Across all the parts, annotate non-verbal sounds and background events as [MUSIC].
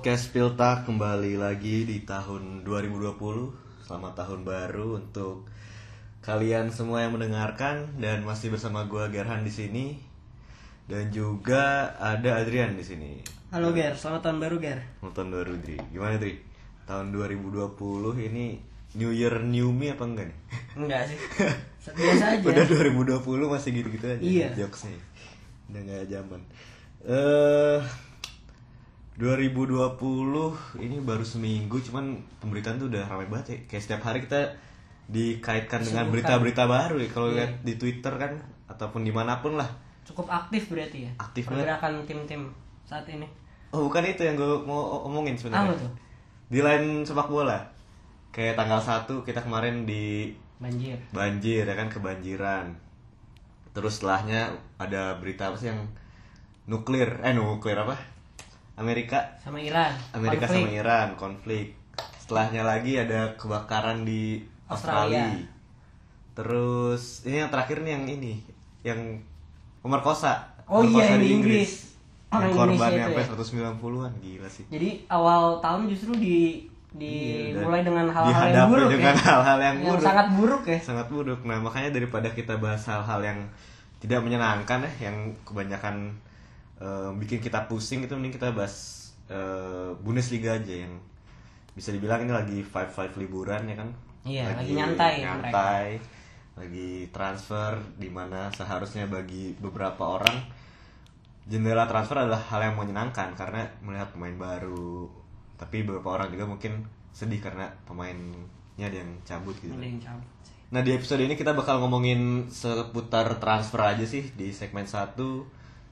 Podcast Pilta kembali lagi di tahun 2020 Selamat tahun baru untuk kalian semua yang mendengarkan Dan masih bersama gua Gerhan di sini Dan juga ada Adrian di sini Halo Ger, selamat tahun baru Ger. Nonton baru Dri Gimana Dri? Tahun 2020 ini New Year New Me apa enggak nih? Enggak sih. [LAUGHS] Biasa aja. Udah 2020 masih gitu-gitu aja Iya. jokesnya Udah gak zaman Eh 2020 ini baru seminggu cuman pemberitaan tuh udah ramai banget ya Kayak setiap hari kita dikaitkan dengan berita-berita baru ya Kalau Iya. lihat di Twitter kan ataupun di mana pun lah Cukup aktif berarti ya. Aktif. Pergerakan tim-tim saat ini. Oh bukan itu yang gue mau omongin sebenarnya Apa tuh? Di lain sepak bola Kayak tanggal 1 kita kemarin di Banjir. banjir ya kan kebanjiran terus setelahnya ada berita apa sih yang nuklir eh nuklir apa Amerika Sama Iran. Amerika Konflik. sama Iran konflik setelahnya lagi ada kebakaran di Australia, Australia. terus ini yang terakhir nih yang ini yang pemerkosa Oh Pemerkosa iya, di Inggris. yang Orang korbannya Indonesia sampai ya. 190-an gila sih Jadi awal tahun justru di Iya, dimulai dengan hal-hal yang buruk dengan ya. hal-hal yang buruk. sangat buruk ya. sangat buruk. Nah makanya daripada kita bahas hal-hal yang tidak menyenangkan ya, yang kebanyakan bikin kita pusing itu mending kita bahas eh, Bundesliga aja yang bisa dibilang ini lagi five five liburan ya kan? Iya, lagi nyantai ya nyantai, lagi transfer di mana seharusnya bagi beberapa orang jendela transfer adalah hal yang menyenangkan karena melihat pemain baru. Tapi beberapa orang juga mungkin sedih karena pemainnya ada yang cabut gitu. Ada yang cabut. Nah di episode ini kita bakal ngomongin seputar transfer aja sih di segmen 1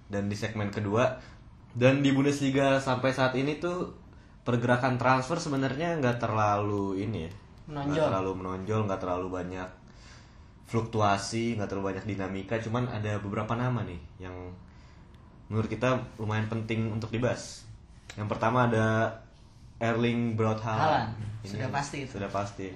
dan di segmen kedua dan di Bundesliga sampai saat ini tuh pergerakan transfer sebenarnya nggak terlalu ini ya nggak terlalu menonjol nggak terlalu banyak fluktuasi nggak terlalu banyak dinamika. Cuman ada beberapa nama nih yang menurut kita lumayan penting untuk dibahas. Yang pertama ada Erling Braut Haaland. Sudah pasti itu. sudah pasti.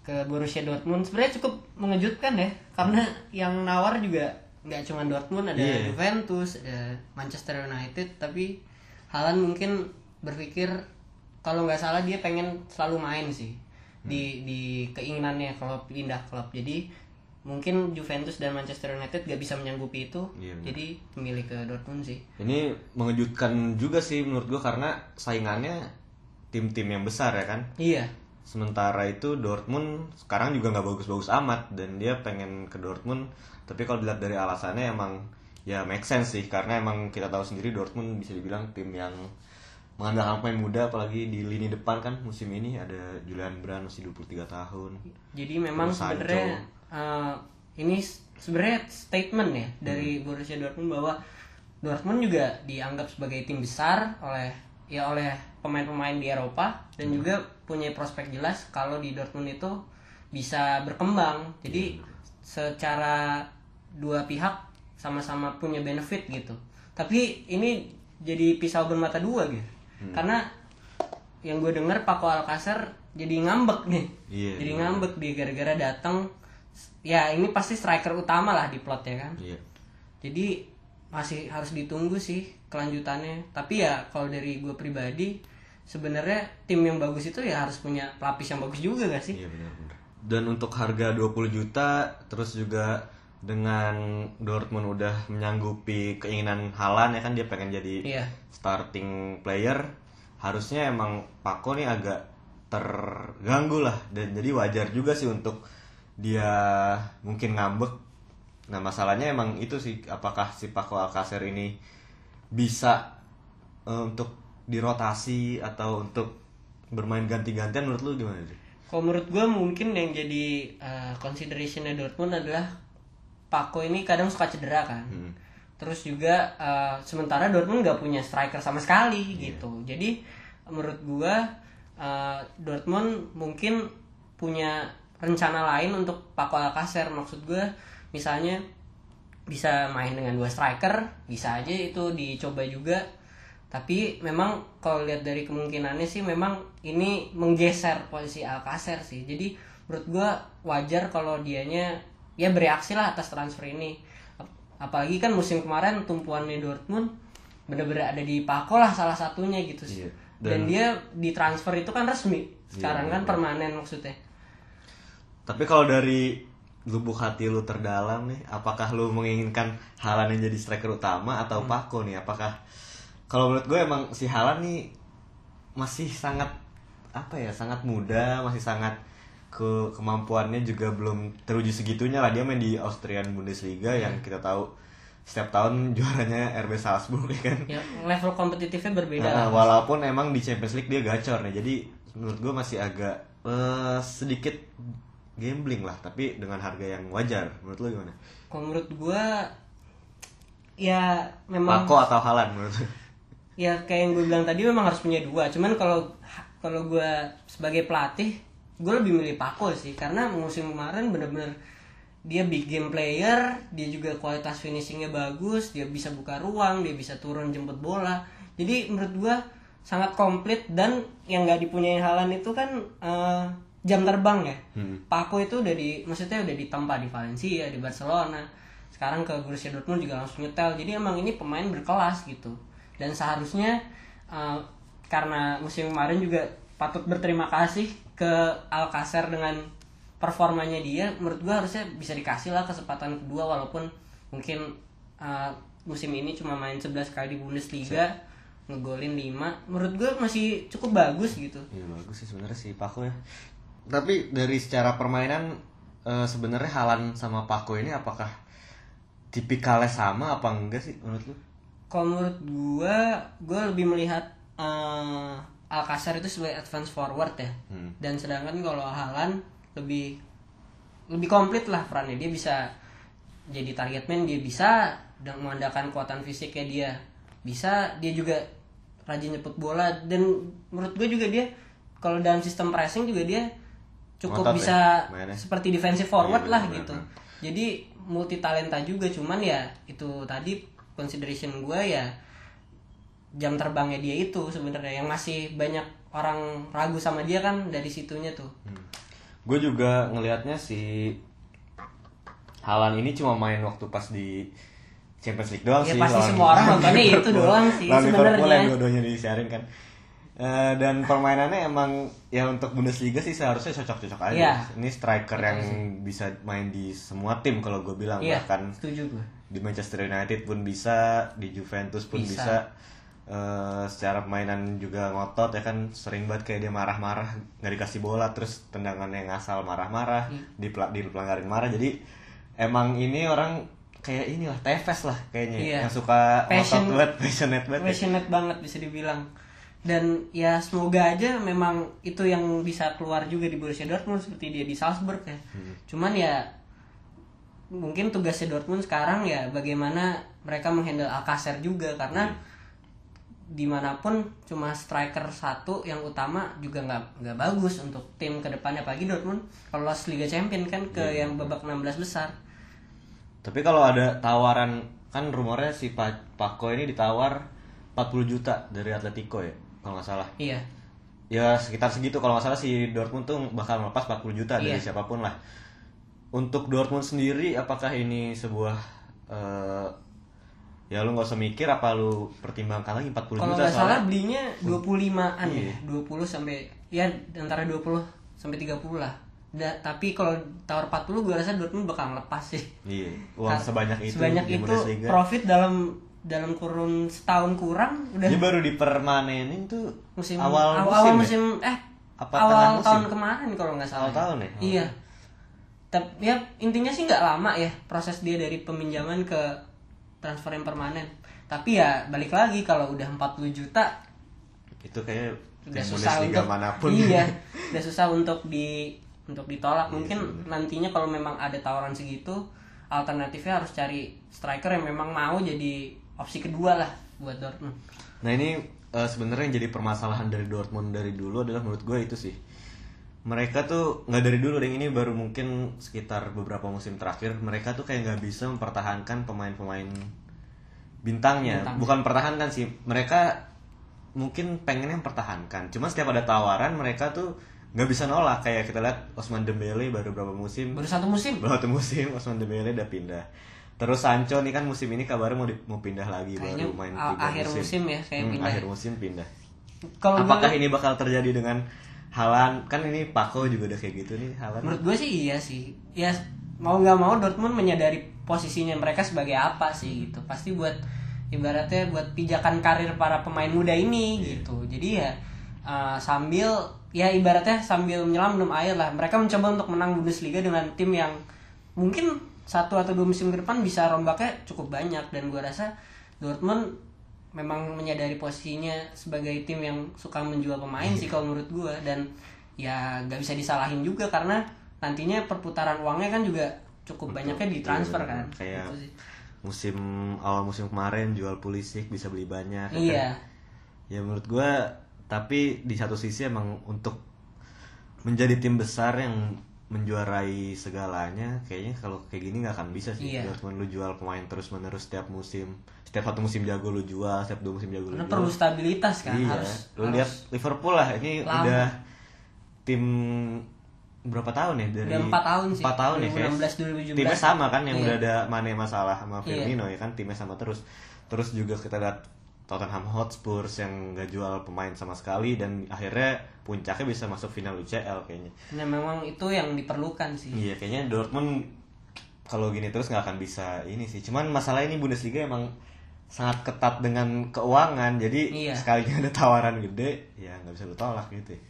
Ke Borussia Dortmund sebenarnya cukup mengejutkan ya karena yang nawar juga nggak cuma Dortmund ada Iya. Juventus ada Manchester United tapi Haaland mungkin berpikir kalau nggak salah dia pengen selalu main sih Hmm. di di keinginannya kalau pindah klub jadi mungkin Juventus dan Manchester United gak bisa menyanggupi itu Iya, jadi memilih ke Dortmund sih Ini mengejutkan juga sih menurut gue karena saingannya tim-tim yang besar ya kan. iya Sementara itu Dortmund sekarang juga nggak bagus-bagus amat dan dia pengen ke Dortmund. Tapi kalau dilihat dari alasannya emang ya make sense sih karena emang kita tahu sendiri Dortmund bisa dibilang tim yang mengandalkan pemain muda apalagi di lini depan kan musim ini ada Julian Brand masih 23 tahun. Jadi memang sebenarnya eh, ini sebenarnya statement ya Hmm. dari Borussia Dortmund bahwa Dortmund juga dianggap sebagai tim besar oleh ya oleh pemain-pemain di Eropa dan Hmm. juga punya prospek jelas kalau di Dortmund itu bisa berkembang. Jadi Iya, secara dua pihak sama-sama punya benefit gitu. Tapi ini jadi pisau bermata dua gitu. Hmm. Karena yang gue denger Paco Alcacer jadi ngambek nih Iya. jadi ngambek dia gara-gara datang ya ini pasti striker utama lah di plot ya kan Iya. jadi masih harus ditunggu sih kelanjutannya tapi ya kalau dari gue pribadi sebenarnya tim yang bagus itu ya harus punya pelapis yang bagus juga gak sih Iya benar-benar. Dan untuk harga 20 juta terus juga dengan Dortmund udah menyanggupi keinginan Halan ya kan dia pengen jadi iya. starting player harusnya emang Pako nih agak terganggu lah. Dan jadi wajar juga sih untuk dia mungkin ngambek. Nah masalahnya emang itu sih apakah si Pako Alcacer ini bisa eh, untuk dirotasi atau untuk bermain ganti-gantian menurut lu gimana sih? kalau menurut gue mungkin yang jadi uh, considerationnya Dortmund adalah Paco ini kadang suka cedera kan. Hmm. terus juga uh, sementara Dortmund nggak punya striker sama sekali Iya. gitu. Jadi menurut gua uh, Dortmund mungkin punya rencana lain untuk Paco Alcacer maksud gua misalnya bisa main dengan dua striker bisa aja itu dicoba juga. Tapi memang kalau lihat dari kemungkinannya sih memang ini menggeser posisi Alcacer sih. Jadi menurut gua wajar kalau dianya ya bereaksi lah atas transfer ini Ap- apalagi kan musim kemarin tumpuannya Dortmund bener-bener ada di Pako lah salah satunya gitu Iya. dan, dia ditransfer itu kan resmi sekarang Iya, kan iya. permanen maksudnya Tapi kalau dari lubuk hati lu terdalam nih, apakah lu menginginkan Halan yang jadi striker utama atau Hmm. Pako nih? Apakah kalau menurut gue emang si Halan nih masih sangat apa ya, sangat muda, masih sangat ke kemampuannya juga belum teruji segitunya lah dia main di Austrian Bundesliga yang Hmm. kita tahu setiap tahun [LAUGHS] juaranya RB Salzburg ya kan. ya level kompetitifnya berbeda Nah, lah. walaupun emang di Champions League dia gacor nih. Jadi menurut gue masih agak eh, sedikit gambling lah, tapi dengan harga yang wajar. Menurut lu gimana? kalau menurut gua ya memang Pako atau Halan menurut lu? ya kayak yang gue bilang tadi memang harus punya dua cuman kalau kalau gue sebagai pelatih gue lebih milih Pako sih karena musim kemarin bener-bener dia big game player dia juga kualitas finishingnya bagus dia bisa buka ruang dia bisa turun jemput bola. Jadi menurut gue sangat komplit dan yang nggak dipunyai Halan itu kan eh, jam terbang ya. Hmm. Pako itu udah di maksudnya udah ditempa di Valencia di Barcelona. Sekarang ke Borussia Dortmund juga langsung nyetel. Jadi emang ini pemain berkelas gitu. Dan seharusnya uh, karena musim kemarin juga patut berterima kasih ke Alcacer dengan performanya dia menurut gua harusnya bisa dikasih lah kesempatan kedua walaupun mungkin uh, musim ini cuma main 11 kali di Bundesliga ngegolin 5 menurut gua masih cukup bagus gitu Iya bagus sih sebenarnya si Pako ya. Tapi dari secara permainan eh, sebenarnya Halan sama Pako ini apakah tipikalnya sama apa enggak sih menurut lu? kalau menurut gua gua lebih melihat eh, Alcacer itu sebagai advance forward ya Hmm. dan sedangkan kalau Halan lebih lebih komplit lah perannya dia bisa jadi target man dia bisa dan mengandalkan kekuatan fisiknya dia bisa dia juga rajin nyebut bola dan menurut gue juga dia kalau dalam sistem pressing juga dia cukup Ngotot ya bisa mainnya. seperti defensive forward Iya, lah benar-benar. gitu jadi multi talenta juga cuman ya itu tadi consideration gue ya jam terbangnya dia itu sebenarnya yang masih banyak orang ragu sama dia kan dari situnya tuh Gue juga ngelihatnya si Halan ini cuma main waktu pas di Champions League doang Ya, sih. pasti semua orang nontonnya itu doang sih Lawan Liverpool sebenarnya. yang dua-duanya disiarin kan. Eh, dan permainannya emang ya untuk Bundesliga sih seharusnya cocok-cocok aja. Iya. Ini striker yang bisa main di semua tim kalau gue bilang iya bahkan setuju gue di Manchester United pun bisa, di Juventus pun Bisa. bisa. Eh, secara permainan juga ngotot ya kan sering banget kayak dia marah-marah nggak dikasih bola terus tendangannya ngasal marah-marah Hmm. di dipelanggarin marah jadi emang ini orang kayak inilah Tevez lah kayaknya Iya. yang suka Passion- ngotot banget [LAUGHS] passionate banget ya. passionate banget bisa dibilang dan ya semoga aja memang itu yang bisa keluar juga di Borussia Dortmund seperti dia di Salzburg ya Hmm. cuman ya mungkin tugasnya Dortmund sekarang ya bagaimana mereka menghandle Alcacer juga karena Hmm. Di mana pun cuma striker satu yang utama juga nggak nggak bagus untuk tim ke depannya pagi Dortmund kalau lolos Liga Champion kan ke Iya. yang babak 16 besar. Tapi kalau ada tawaran kan rumornya si Pa- Paco ini ditawar 40 juta dari Atletico ya kalau nggak salah. Iya. Ya sekitar segitu. Kalau nggak salah si Dortmund tuh bakal melepas 40 juta dari Iya. siapa pun lah. Untuk Dortmund sendiri apakah ini sebuah eh, ya lu nggak usah mikir apa lu pertimbangkan lagi 40 Kalau juta nggak salah belinya 25-an Iya. ya, 20 sampai ya antara 20 sampai 30 lah. Da, tapi kalau tawar 40 gue rasa Dortmund bakal ngelepas sih. iya uang sebanyak itu Sebanyak itu Bundesliga profit dalam dalam kurun setahun kurang udah dia baru dipermanenin tuh musim awal, awal, musim, ya? eh Apa awal musim? tahun kemarin kalau nggak salah. Awal tahun ya? Oh. Iya. Tapi ya intinya sih nggak lama ya proses dia dari peminjaman ke transfer yang permanen. Tapi ya balik lagi kalau udah 40 juta itu kayak udah susah Bundesliga untuk mana pun iya [LAUGHS] udah susah untuk di untuk ditolak mungkin nantinya kalau memang ada tawaran segitu alternatifnya harus cari striker yang memang mau jadi opsi kedua lah buat Dortmund Nah ini eh, sebenarnya yang jadi permasalahan dari Dortmund dari dulu adalah menurut gue itu sih. Mereka tuh nggak dari dulu, yang ini baru mungkin sekitar beberapa musim terakhir mereka tuh kayak nggak bisa mempertahankan pemain-pemain bintangnya. Bintang. Bukan pertahankan sih, mereka mungkin pengennya mempertahankan. Cuma setiap ada tawaran mereka tuh nggak bisa nolak kayak kita lihat Osman Dembele baru berapa musim baru satu musim baru satu musim Osman Dembele udah pindah Terus Sancho nih kan musim ini kabarnya mau di- mau pindah lagi Kayaknya baru main tiga akhir musim ya, kayak Hmm, pindah. Akhir musim pindah. Kalau Apakah ini bakal terjadi dengan Halan? Kan ini Pako juga udah kayak gitu nih Halan. menurut gue sih iya sih. Ya mau nggak mau Dortmund menyadari posisinya mereka sebagai apa sih gitu. Pasti buat ibaratnya buat pijakan karir para pemain muda ini gitu. Jadi ya uh, sambil ya ibaratnya sambil menyelam minum air lah. Mereka mencoba untuk menang Bundesliga dengan tim yang mungkin satu atau dua musim ke depan bisa rombaknya cukup banyak. Dan gue rasa Dortmund memang menyadari posisinya sebagai tim yang suka menjual pemain sih kalau menurut gue dan ya nggak bisa disalahin juga karena nantinya perputaran uangnya kan juga cukup banyaknya di transfer kan Kayak Gitu sih. musim awal musim kemarin jual Pulisic bisa beli banyak. ya kan? iya Ya menurut gua tapi di satu sisi emang untuk menjadi tim besar yang menjuarai segalanya kayaknya kalau kayak gini nggak akan bisa sih Iya. Dortmund lu jual pemain terus menerus setiap musim setiap satu musim jago lu jual setiap dua musim jago lu jual perlu stabilitas kan iya harus lu harus- lihat Liverpool lah ini lama. udah tim berapa tahun ya dari Udah empat tahun sih. empat tahun ya kayak 2016, 2017. timnya sama kan yang Iya. udah ada Mane masalah sama Iya. Firmino ya kan timnya sama terus terus juga kita lihat Tottenham Hotspur yang gak jual pemain sama sekali dan akhirnya puncaknya bisa masuk final UCL kayaknya. Nah memang itu yang diperlukan sih. Iya kayaknya Dortmund kalau gini terus nggak akan bisa ini sih. Cuman masalah ini Bundesliga emang sangat ketat dengan keuangan jadi Iya. sekalinya ada tawaran gede ya nggak bisa lu tolak gitu ya.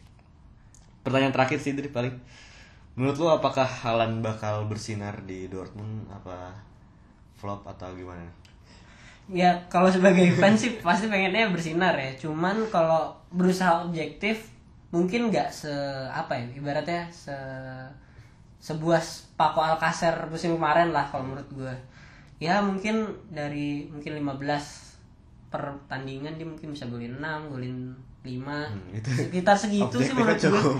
pertanyaan terakhir sih dari paling. Menurut lu apakah Halan bakal bersinar di Dortmund? Apa flop atau gimana ya kalau sebagai [LAUGHS] fans sih pasti pengennya bersinar ya. Cuman kalau berusaha objektif mungkin nggak se apa ya ibaratnya se sebuah Paco Alcacer musim kemarin lah kalau menurut gue ya mungkin dari mungkin 15 pertandingan dia mungkin bisa golin 6 golin 5 itu sekitar segitu sih menurut gue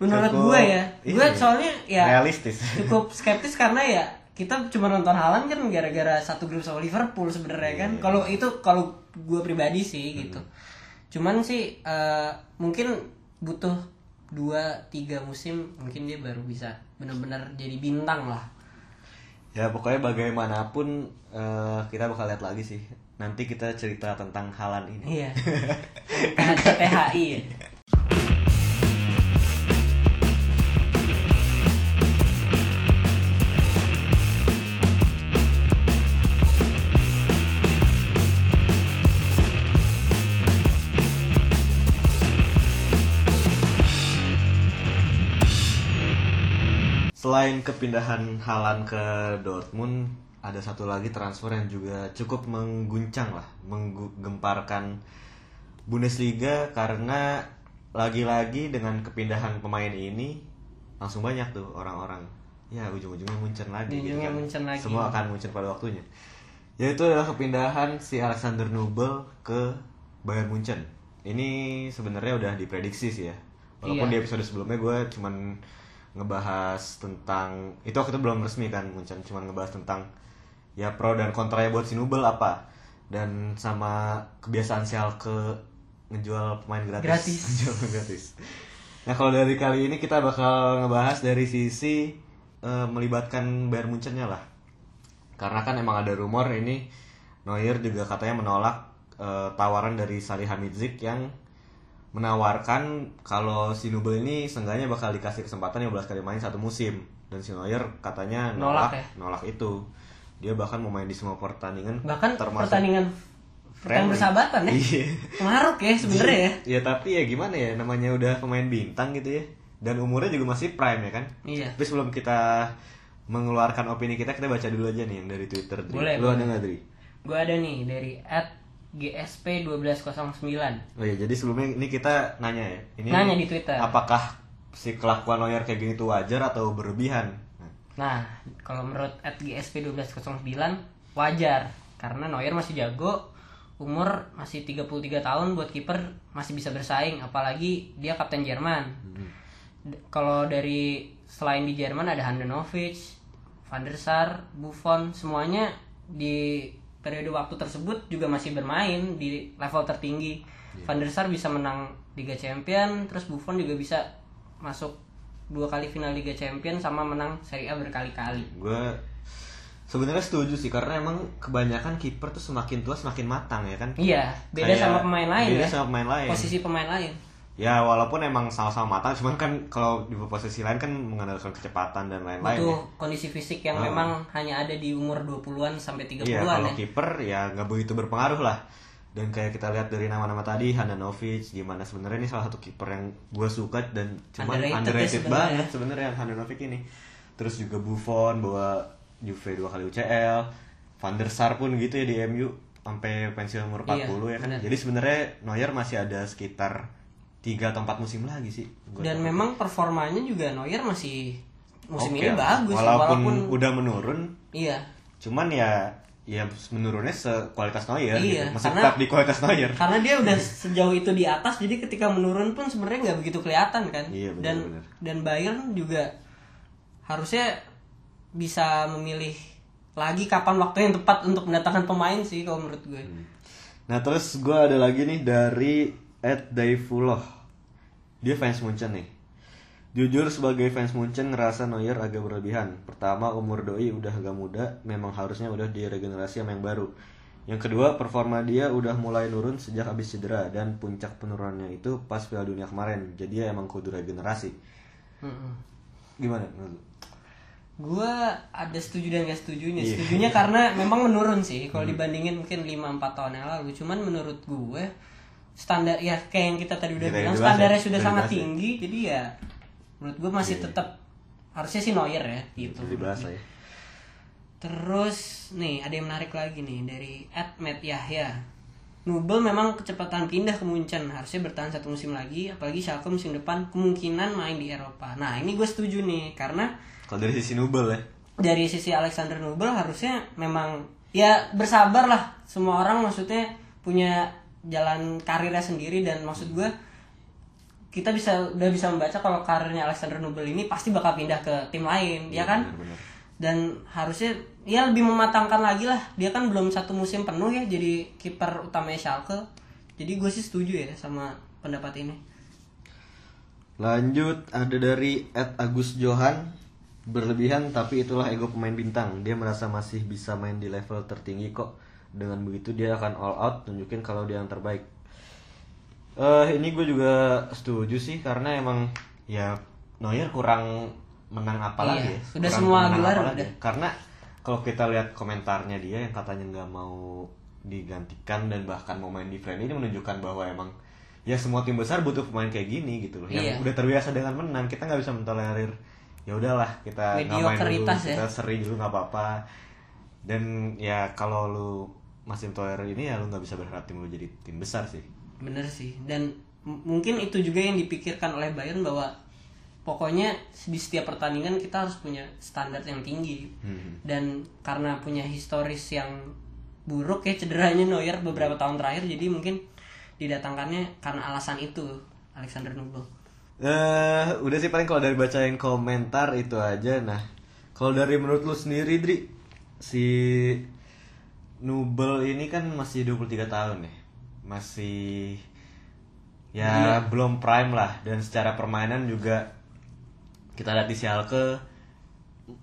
menurut gue ya. Gue ini, soalnya ya realistis. cukup skeptis karena ya kita cuma nonton Haaland kan gara-gara satu grup sama Liverpool sebenarnya kan. Iya. Kalau itu kalau gue pribadi sih gitu. Cuman sih eh, mungkin butuh dua tiga musim mungkin dia baru bisa benar-benar jadi bintang lah. ya pokoknya bagaimanapun eh, kita bakal lihat lagi sih nanti kita cerita tentang Halan ini Iya. [LAUGHS] THI ya. Selain kepindahan Halan ke Dortmund, ada satu lagi transfer yang juga cukup mengguncang lah, menggemparkan Bundesliga karena lagi-lagi dengan kepindahan pemain ini langsung banyak tuh orang-orang. Ya ujung-ujungnya muncul lagi. gitu kan. muncul lagi. Semua akan muncul pada waktunya. Yaitu adalah kepindahan si Alexander Nubel ke Bayern Munchen. Ini sebenarnya udah diprediksi sih ya. Walaupun Iya. di episode sebelumnya gue cuman ngebahas tentang itu waktu itu belum resmi kan Munchen cuman ngebahas tentang ya pro dan kontranya buat si Nubel apa dan sama kebiasaan si Schalke ngejual pemain gratis, Gratis. [LAUGHS] ngejual pemain gratis. Nah kalau dari kali ini kita bakal ngebahas dari sisi eh, melibatkan Bayern Munchennya lah karena kan emang ada rumor ini Neuer juga katanya menolak eh, tawaran dari Salih Hamidzik yang menawarkan kalau si Nubel ini seenggaknya bakal dikasih kesempatan 15 kali main satu musim dan si Neuer katanya Nolak nolak ya? nolak itu dia bahkan mau main di semua pertandingan Bahkan termasuk pertandingan friendly. persahabatan ya. Iya. Maruk ya sebenarnya ya. ya tapi ya gimana ya namanya udah pemain bintang gitu ya dan umurnya juga masih prime ya kan Iya. tapi sebelum kita mengeluarkan opini kita kita baca dulu aja nih yang dari Twitter Dri. Boleh, lu ada boleh. nggak Dri? Gue ada nih dari @gsp1209. Oh iya, jadi sebelumnya ini kita nanya ya. Ini Nanya di Twitter. Apakah si kelakuan Neuer kayak gini tuh wajar atau berlebihan? Nah, kalau menurut @gsp1209 wajar karena Neuer masih jago, umur masih 33 tahun buat kiper masih bisa bersaing apalagi dia kapten Jerman. D- Kalau dari selain di Jerman ada Handanovic, Van der Sar, Buffon, semuanya di periode waktu tersebut juga masih bermain di level tertinggi. Van der Sar bisa menang Liga Champion, terus Buffon juga bisa masuk dua kali final Liga Champion sama menang Serie A berkali-kali. gue sebenarnya setuju sih karena emang kebanyakan kiper tuh semakin tua semakin matang ya kan Iya, beda Kayak- sama pemain lain beda ya. sama pemain lain Posisi pemain lain. Ya walaupun emang sama-sama matang cuman kan kalau di posisi lain kan mengandalkan kecepatan dan lain-lain Butuh ya. kondisi fisik yang memang hanya ada di umur 20-an sampai 30-an Iya, kalau ya. kiper ya nggak begitu berpengaruh lah. Dan kayak kita lihat dari nama-nama tadi Handanovic gimana sebenarnya ini salah satu kiper yang gue suka dan cuman Underrated ya underrated, sebenarnya. banget sebenarnya yang Handanovic ini. Terus juga Buffon bawa Juve dua kali UCL, Van der Sar pun gitu ya di MU sampai pensiun umur 40 Iya, ya kan. benar. Jadi sebenarnya Neuer masih ada sekitar 3 atau 4 musim lagi sih. Gua Dan tahu. memang performanya juga Neuer masih musim Oke ini bagus walaupun, udah menurun iya. cuman ya ya menurunnya sekualitas Neuer Iya, gitu. masih karena- tetap di kualitas Neuer Karena dia udah [LAUGHS] sejauh itu di atas jadi ketika menurun pun sebenarnya nggak begitu kelihatan kan. Iya, benar, dan benar. dan Bayern juga harusnya bisa memilih lagi kapan waktu yang tepat untuk mendatangkan pemain sih kalau menurut gue. nah terus gue ada lagi nih dari Ed Daifuloh dia fans Munchen nih Jujur sebagai fans Munchen ngerasa Neuer agak berlebihan. Pertama umur doi udah agak muda, memang harusnya udah diregenerasi sama yang baru. Yang kedua performa dia udah mulai nurun sejak habis cedera dan puncak penurunannya itu pas Piala Dunia kemarin. Jadi ya emang kudu regenerasi. Mm-mm. Gimana menurut lu? Gue ada setuju dan gak setujunya. Iya. Setujunya karena memang menurun sih kalau dibandingin mungkin 5-4 tahun yang lalu. Cuman menurut gue standar ya kayak yang kita tadi udah Kita bilang bahas standarnya ya, sudah udah sangat ya. tinggi jadi ya menurut gue masih Iya. tetap harusnya sih Neuer ya gitu. Ya. Terus nih ada yang menarik lagi nih dari Admet Yahya. Nubel memang kecepatan pindah ke Munchen harusnya bertahan satu musim lagi apalagi Schalke musim depan kemungkinan main di Eropa. Nah ini gue setuju nih karena Kalau dari sisi Nubel ya. dari sisi Alexander Nubel harusnya memang ya bersabar lah semua orang maksudnya punya jalan karirnya sendiri dan maksud gue kita bisa udah bisa membaca kalau karirnya Alexander Nubel ini pasti bakal pindah ke tim lain ya kan benar-benar. dan harusnya ya lebih mematangkan lagi lah dia kan belum satu musim penuh ya jadi kiper utamanya Schalke jadi gue sih setuju ya sama pendapat ini Lanjut ada dari Ed Agus Johan berlebihan tapi itulah ego pemain bintang. Dia merasa masih bisa main di level tertinggi kok. Dengan begitu dia akan all out tunjukin kalau dia yang terbaik. Eh ini gue juga setuju sih karena emang ya Neuer kurang menang apa lagi Iya, ya. udah Kurang semua gelar udah. Karena kalau kita lihat komentarnya dia yang katanya nggak mau digantikan dan bahkan mau main di friendly ini menunjukkan bahwa emang ya semua tim besar butuh pemain kayak gini gitu loh yang Iya. udah terbiasa dengan menang kita nggak bisa mentolerir ya udahlah kita nggak main dulu ya. kita seri dulu nggak apa-apa dan ya kalau lu masih mentolerir ini ya lu nggak bisa berharap tim lu jadi tim besar sih bener sih dan mungkin itu juga yang dipikirkan oleh Bayern bahwa pokoknya di setiap pertandingan kita harus punya standar yang tinggi Hmm. dan karena punya historis yang buruk ya cederanya Neuer beberapa tahun terakhir jadi mungkin didatangkannya karena alasan itu Alexander Nubel Eh, udah sih paling kalau dari bacain komentar itu aja. Nah, kalau dari menurut lu sendiri, Dri, si Nubel ini kan masih 23 tahun ya. Masih ya belum prime lah. Dan secara permainan juga kita lihat di Schalke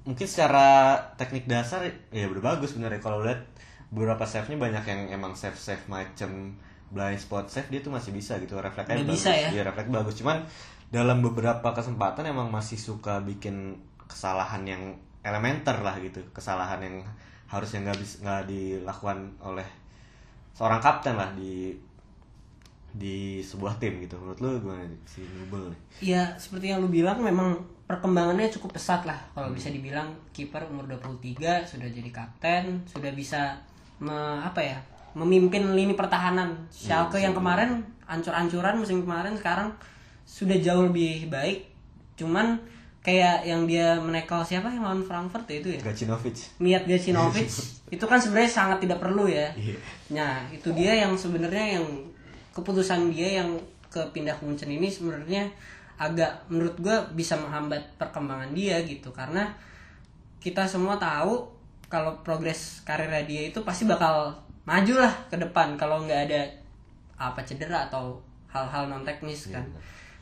mungkin secara teknik dasar ya udah bagus sebenarnya. Kalau lihat beberapa save-nya banyak yang emang save-save macam blind spot save dia tuh masih bisa gitu. Refleksnya bagus. bisa ya? Iya, refleks bagus. Cuman dalam beberapa kesempatan emang masih suka bikin kesalahan yang elementer lah gitu. Kesalahan yang harusnya nggak bisa nggak dilakukan oleh seorang kapten lah di di sebuah tim gitu. Menurut lu gimana si Nubel nih? Ya seperti yang lu bilang memang perkembangannya cukup pesat lah. Kalau bisa dibilang kiper umur 23 sudah jadi kapten sudah bisa me- apa ya memimpin lini pertahanan. Schalke yang kemarin ancur-ancuran musim kemarin sekarang sudah jauh lebih baik. Cuman kayak yang dia menekel siapa yang lawan Frankfurt ya itu ya? Gacinovic. Miat Gacinovic. Itu kan sebenarnya sangat tidak perlu ya. Iya. Nah, itu dia yang sebenarnya yang keputusan dia yang ke pindah ke Munchen ini sebenarnya agak menurut gue bisa menghambat perkembangan dia gitu. Karena kita semua tahu kalau progres karirnya dia itu pasti bakal maju lah ke depan kalau nggak ada apa cedera atau hal-hal non teknis kan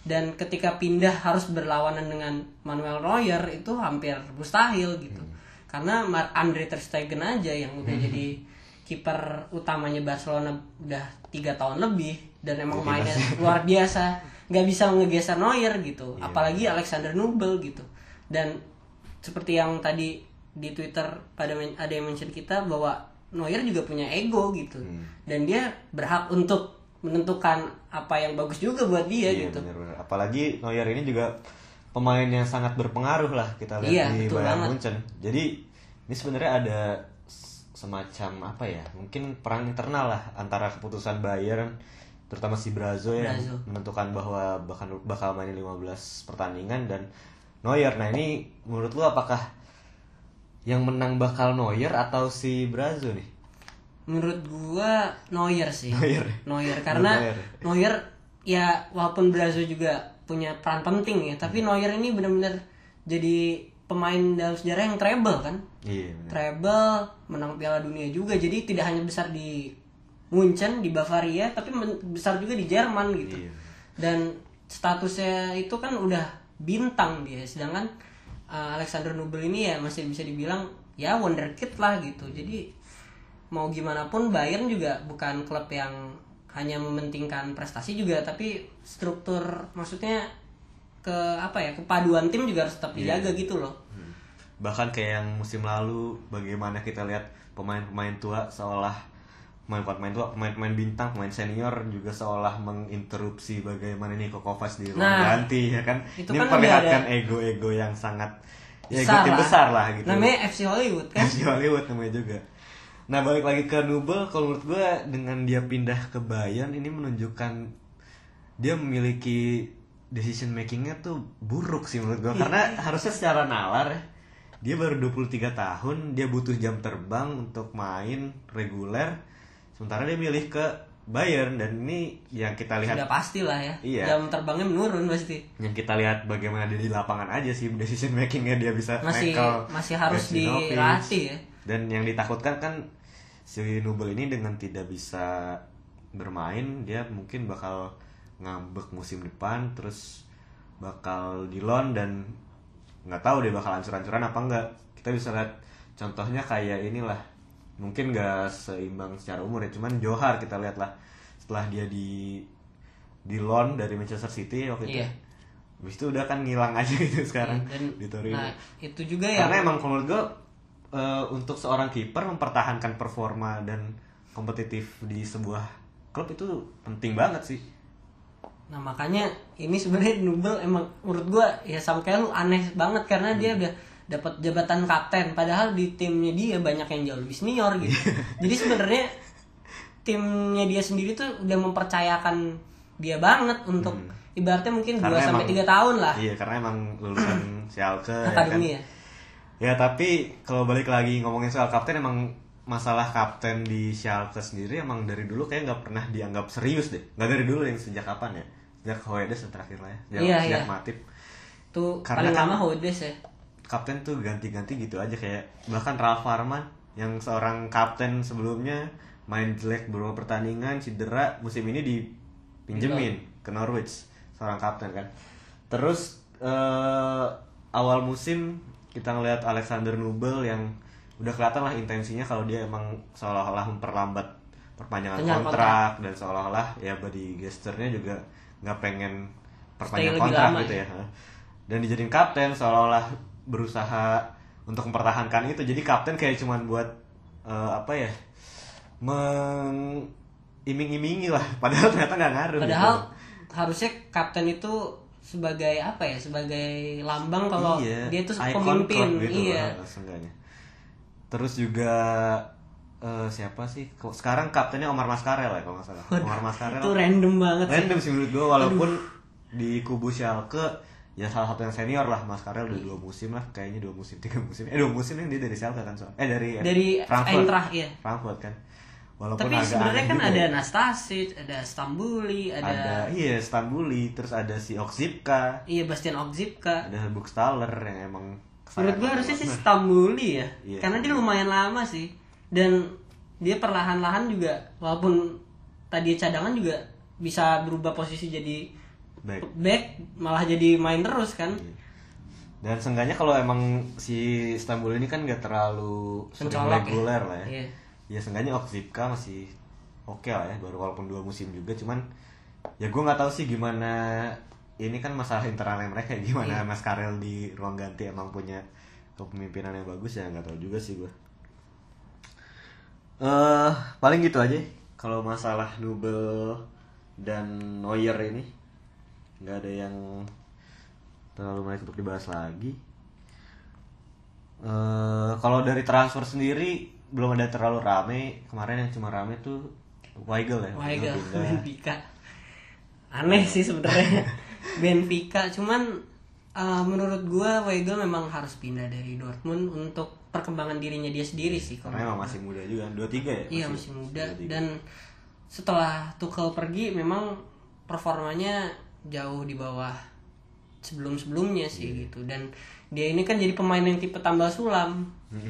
dan ketika pindah harus berlawanan dengan Manuel Neuer itu hampir mustahil gitu. Karena Mark Andre ter Stegen aja yang udah jadi kiper utamanya Barcelona udah tiga tahun lebih dan emang mainnya luar biasa. Nggak bisa ngegeser Neuer gitu. Apalagi Alexander Nubel gitu. Dan seperti yang tadi di Twitter pada ada yang mention kita bahwa Neuer juga punya ego gitu. Dan dia berhak untuk menentukan apa yang bagus juga buat dia Iya gitu benar-benar. Apalagi Neuer ini juga pemain yang sangat berpengaruh lah kita lihat Iya, di Bayern banget. Munchen. Jadi ini sebenarnya ada semacam apa ya? Mungkin perang internal lah antara keputusan Bayern terutama si Brazo yang Brazo. menentukan bahwa bakal bakal main 15 pertandingan dan Neuer. Nah, ini menurut lu apakah yang menang bakal Neuer atau si Brazo nih? Menurut gua Neuer sih Neuer. Neuer karena Neuer. Neuer ya walaupun Brazil juga punya peran penting ya tapi Neuer ini benar-benar jadi pemain dalam sejarah yang treble kan Iya, treble menang Piala Dunia juga jadi tidak hanya besar di Munchen di Bavaria tapi besar juga di Jerman gitu Iya. dan statusnya itu kan udah bintang dia sedangkan uh, Alexander Nubel ini ya masih bisa dibilang ya wonderkid lah gitu jadi mau gimana pun Bayern juga bukan klub yang hanya mementingkan prestasi juga tapi struktur maksudnya ke apa ya kepaduan tim juga harus tetap dijaga gitu loh Hmm. Bahkan kayak yang musim lalu bagaimana kita lihat pemain-pemain tua seolah pemain-pemain tua, pemain-pemain bintang, pemain senior juga seolah menginterupsi bagaimana Niko Kovac di ruang Nah, ganti ya kan. itu Ini kan memperlihatkan ego-ego yang sangat ya ego Besar tim lah. besar lah gitu. namanya FC Hollywood kan FC Hollywood namanya juga. Nah balik lagi ke Nubel, kalau menurut gue dengan dia pindah ke Bayern ini menunjukkan dia memiliki decision makingnya tuh buruk sih menurut gue karena harusnya secara nalar ya dia baru 23 tahun dia butuh jam terbang untuk main reguler. Sementara dia milih ke Bayern dan ini yang kita lihat sudah pasti lah ya. Iya. jam terbangnya menurun pasti. Yang kita lihat bagaimana dia di lapangan aja sih decision makingnya dia bisa masih masih harus dilatih ya. Dan yang ditakutkan kan si Nubel ini dengan tidak bisa bermain dia mungkin bakal ngambek musim depan terus bakal di loan dan nggak tahu dia bakal hancur-hancuran apa enggak. Kita bisa lihat contohnya kayak inilah. Mungkin nggak seimbang secara umur ya, cuman Johar kita lihat lah setelah dia di di loan dari Manchester City waktu itu. Iya. Habis itu udah kan ngilang aja gitu sekarang dan di Torino. nah itu juga ya Karena emang kalau menurut gue eh, untuk seorang kiper mempertahankan performa dan kompetitif di sebuah klub itu penting banget sih. Nah makanya ini sebenarnya Nubel emang menurut gua ya sama kayak lu aneh banget karena dia udah dapat jabatan kapten padahal di timnya dia banyak yang jauh lebih senior gitu. [LAUGHS] Jadi sebenarnya timnya dia sendiri tuh udah mempercayakan dia banget untuk ibaratnya mungkin 2 Karena sampai emang- tiga tahun lah Iya, karena emang lulusan Schalke ya kan. ya. Ya tapi kalau balik lagi ngomongin soal kapten emang masalah kapten di Schalke sendiri emang dari dulu kayak nggak pernah dianggap serius deh. Nggak dari dulu yang sejak kapan ya? Sejak Hoedes yang terakhir lah ya. Sejak, Iya, sejak iya. Matip. Tuh Karena paling kan- lama Hodes ya. kapten tuh ganti-ganti gitu aja kayak bahkan Ralf Farman yang seorang kapten sebelumnya main jelek beberapa pertandingan cedera musim ini dipinjemin ke Norwich seorang kapten kan terus eh, awal musim kita ngelihat Alexander Nubel yang udah kelihatan lah intensinya kalau dia emang seolah-olah memperlambat perpanjangan Perpanjangan kontrak dan seolah-olah ya body gesturnya juga nggak pengen perpanjang lebih kontrak gitu ya. ya dan dijadiin kapten seolah-olah berusaha untuk mempertahankan itu jadi kapten kayak cuman buat eh, apa ya mengiming-imingi lah [LAUGHS] padahal ternyata nggak ngaruh Padahal gitu. harusnya kapten itu sebagai apa ya? Sebagai lambang kalau Iya, dia tuh pemimpin. gitu iya. lah, terus juga eh, siapa sih sekarang kaptennya Omar Mascarel ya kalau nggak salah Omar Mascarel Itu random banget random sih menurut gue walaupun di kubu Schalke ya salah satu yang senior lah Mascarel udah dua musim lah kayaknya dua musim [LAUGHS] tiga musim eh dua musim yang dia dari Schalke kan soal eh dari Dari Eintracht, iya. Frankfurt kan walaupun Tapi sebenarnya kan juga ada ya. Nastasic, ada Stambuli, ada, ada iya Stambuli terus ada si Oksipka iya Bastian Ogzipka. ada Buchstaller yang emang Menurut gue harusnya sih Stambuli ya. Iya. Karena dia lumayan lama sih. Dan dia perlahan-lahan juga walaupun tadi cadangan juga bisa berubah posisi jadi baik back malah jadi main terus kan. dan seenggaknya kalau emang si Istanbul ini kan gak terlalu ya. reguler lah ya Iya. Ya seenggaknya Oksipka masih oke lah ya baru walaupun dua musim juga cuman ya gue nggak tahu sih gimana ini kan masalah internalnya mereka ya, gimana Mas Karel di ruang ganti emang punya kepemimpinan yang bagus ya nggak tahu juga sih gue eh paling gitu aja kalau masalah Nubel dan Neuer ini. Nggak ada yang terlalu menarik untuk dibahas lagi. Eh kalau dari transfer sendiri belum ada terlalu rame. Kemarin yang cuma rame tuh Weigel ya Weigel. Benfica. Aneh sih sebenarnya. [LAUGHS] Benfica cuman uh, menurut gua Weigel memang harus pindah dari Dortmund untuk perkembangan dirinya dia sendiri sih kalau karena emang masih muda juga dua tiga ya? Iya masih muda. 23. dan setelah Tuchel pergi memang performanya jauh di bawah sebelum-sebelumnya sih Iya. gitu. Dan dia ini kan jadi pemain yang tipe tambal sulam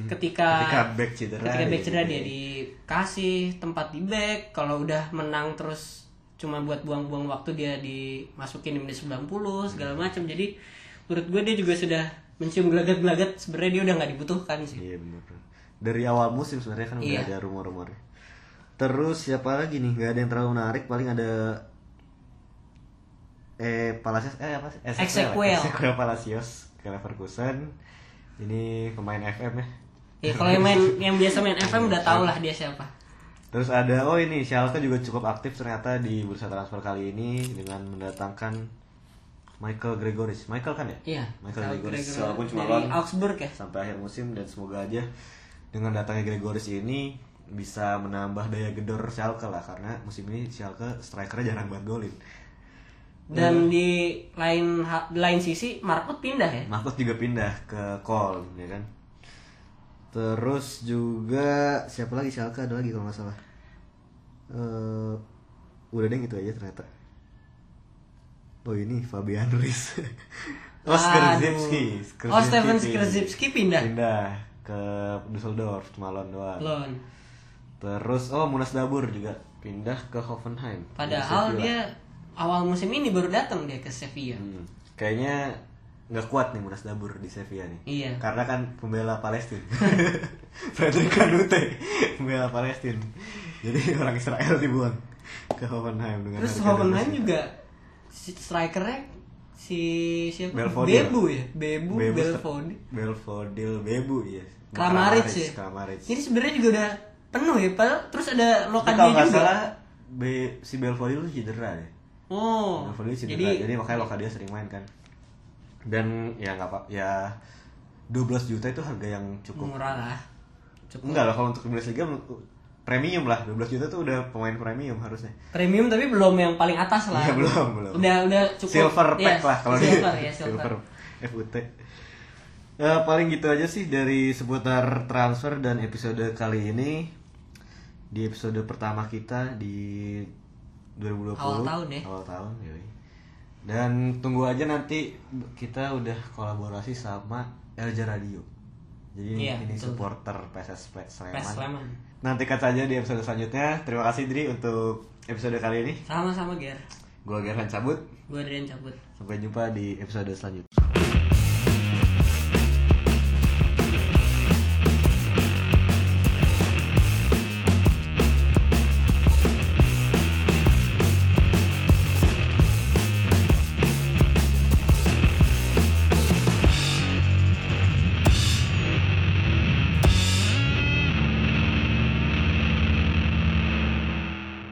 ketika ketika back cedera ketika back dia cedera gitu dia dikasih tempat di back kalau udah menang terus cuma buat buang-buang waktu dia dimasukin di menit 90 segala macam jadi menurut gue dia juga sudah mencium gelagat-gelagat sebenarnya dia udah nggak dibutuhkan sih Iya benar. Dari awal musim sebenarnya kan udah Iya. ada rumor-rumor. Terus siapa lagi nih? Gak ada yang terlalu menarik. Paling ada eh Palacios eh apa sih? Ezequiel. Ezequiel Palacios ke Leverkusen. Ini pemain FM ya. ya kalau yang main [LAUGHS] yang biasa main FM udah tau lah dia siapa Terus ada oh ini Schalke juga cukup aktif ternyata di bursa transfer kali ini dengan mendatangkan Michael Gregoris. Michael kan ya? iya Michael Gregoris Gregor walaupun cuma dari Augsburg ya sampai akhir musim dan semoga aja dengan datangnya Gregoris ini bisa menambah daya gedor Schalke lah karena musim ini Schalke strikernya jarang banget golin. Dan di lain di lain sisi Markut pindah ya Marcus juga pindah ke Köln ya kan. Terus juga siapa lagi Schalke ada lagi kalau nggak salah. Eh udah deh gitu aja ternyata. Oh ini Fabian Ruiz. [LAUGHS] oh Aduh. Skrzybski. Oh, Steven Skrzybski pindah. Pindah ke Düsseldorf cuma loan doang. Lon Terus oh Munas Dabur juga pindah ke Hoffenheim. padahal dia awal musim ini baru datang dia ke Sevilla Hmm, kayaknya nggak kuat nih Munas Dabur di Sevilla nih. iya Karena kan pembela Palestina. [LAUGHS] Frederick Kanute pembela Palestina. Jadi orang Israel dibuang ke Hoffenheim dengan terus Hoffenheim juga si strikernya si siapa Belfodil. Bebu ya Bebu, Bebu Belfodil Belfodil Bebu ya. Kramaric ya Kramaric. jadi sebenarnya juga udah penuh ya padahal terus ada Lokadia kalau juga salah Be- si Belfodil tuh cedera deh. Oh Belfodil cedera. jadi Jadi, makanya Lokadia sering main kan. Dan ya nggak apa ya 12 juta itu harga yang cukup murah lah cukup Enggak lah kalau untuk Bundesliga premium lah 12 juta tuh udah pemain premium harusnya. premium tapi belum yang paling atas lah Iya, belum, belum. udah udah cukup silver pack lah kalau silver di ya silver, FUT. Eh, paling gitu aja sih dari seputar transfer dan episode kali ini. Di episode pertama kita di 2020 Awal tahun ya. Awal tahun, yoi. Dan tunggu aja nanti kita udah kolaborasi sama Elja Radio. Jadi Iya, ini betul. supporter PSS Sleman. Sleman Nantikan saja di episode selanjutnya. Terima kasih Dri untuk episode kali ini. sama-sama Ger Gua Gerhan cabut. gue Adrian cabut Sampai jumpa di episode selanjutnya.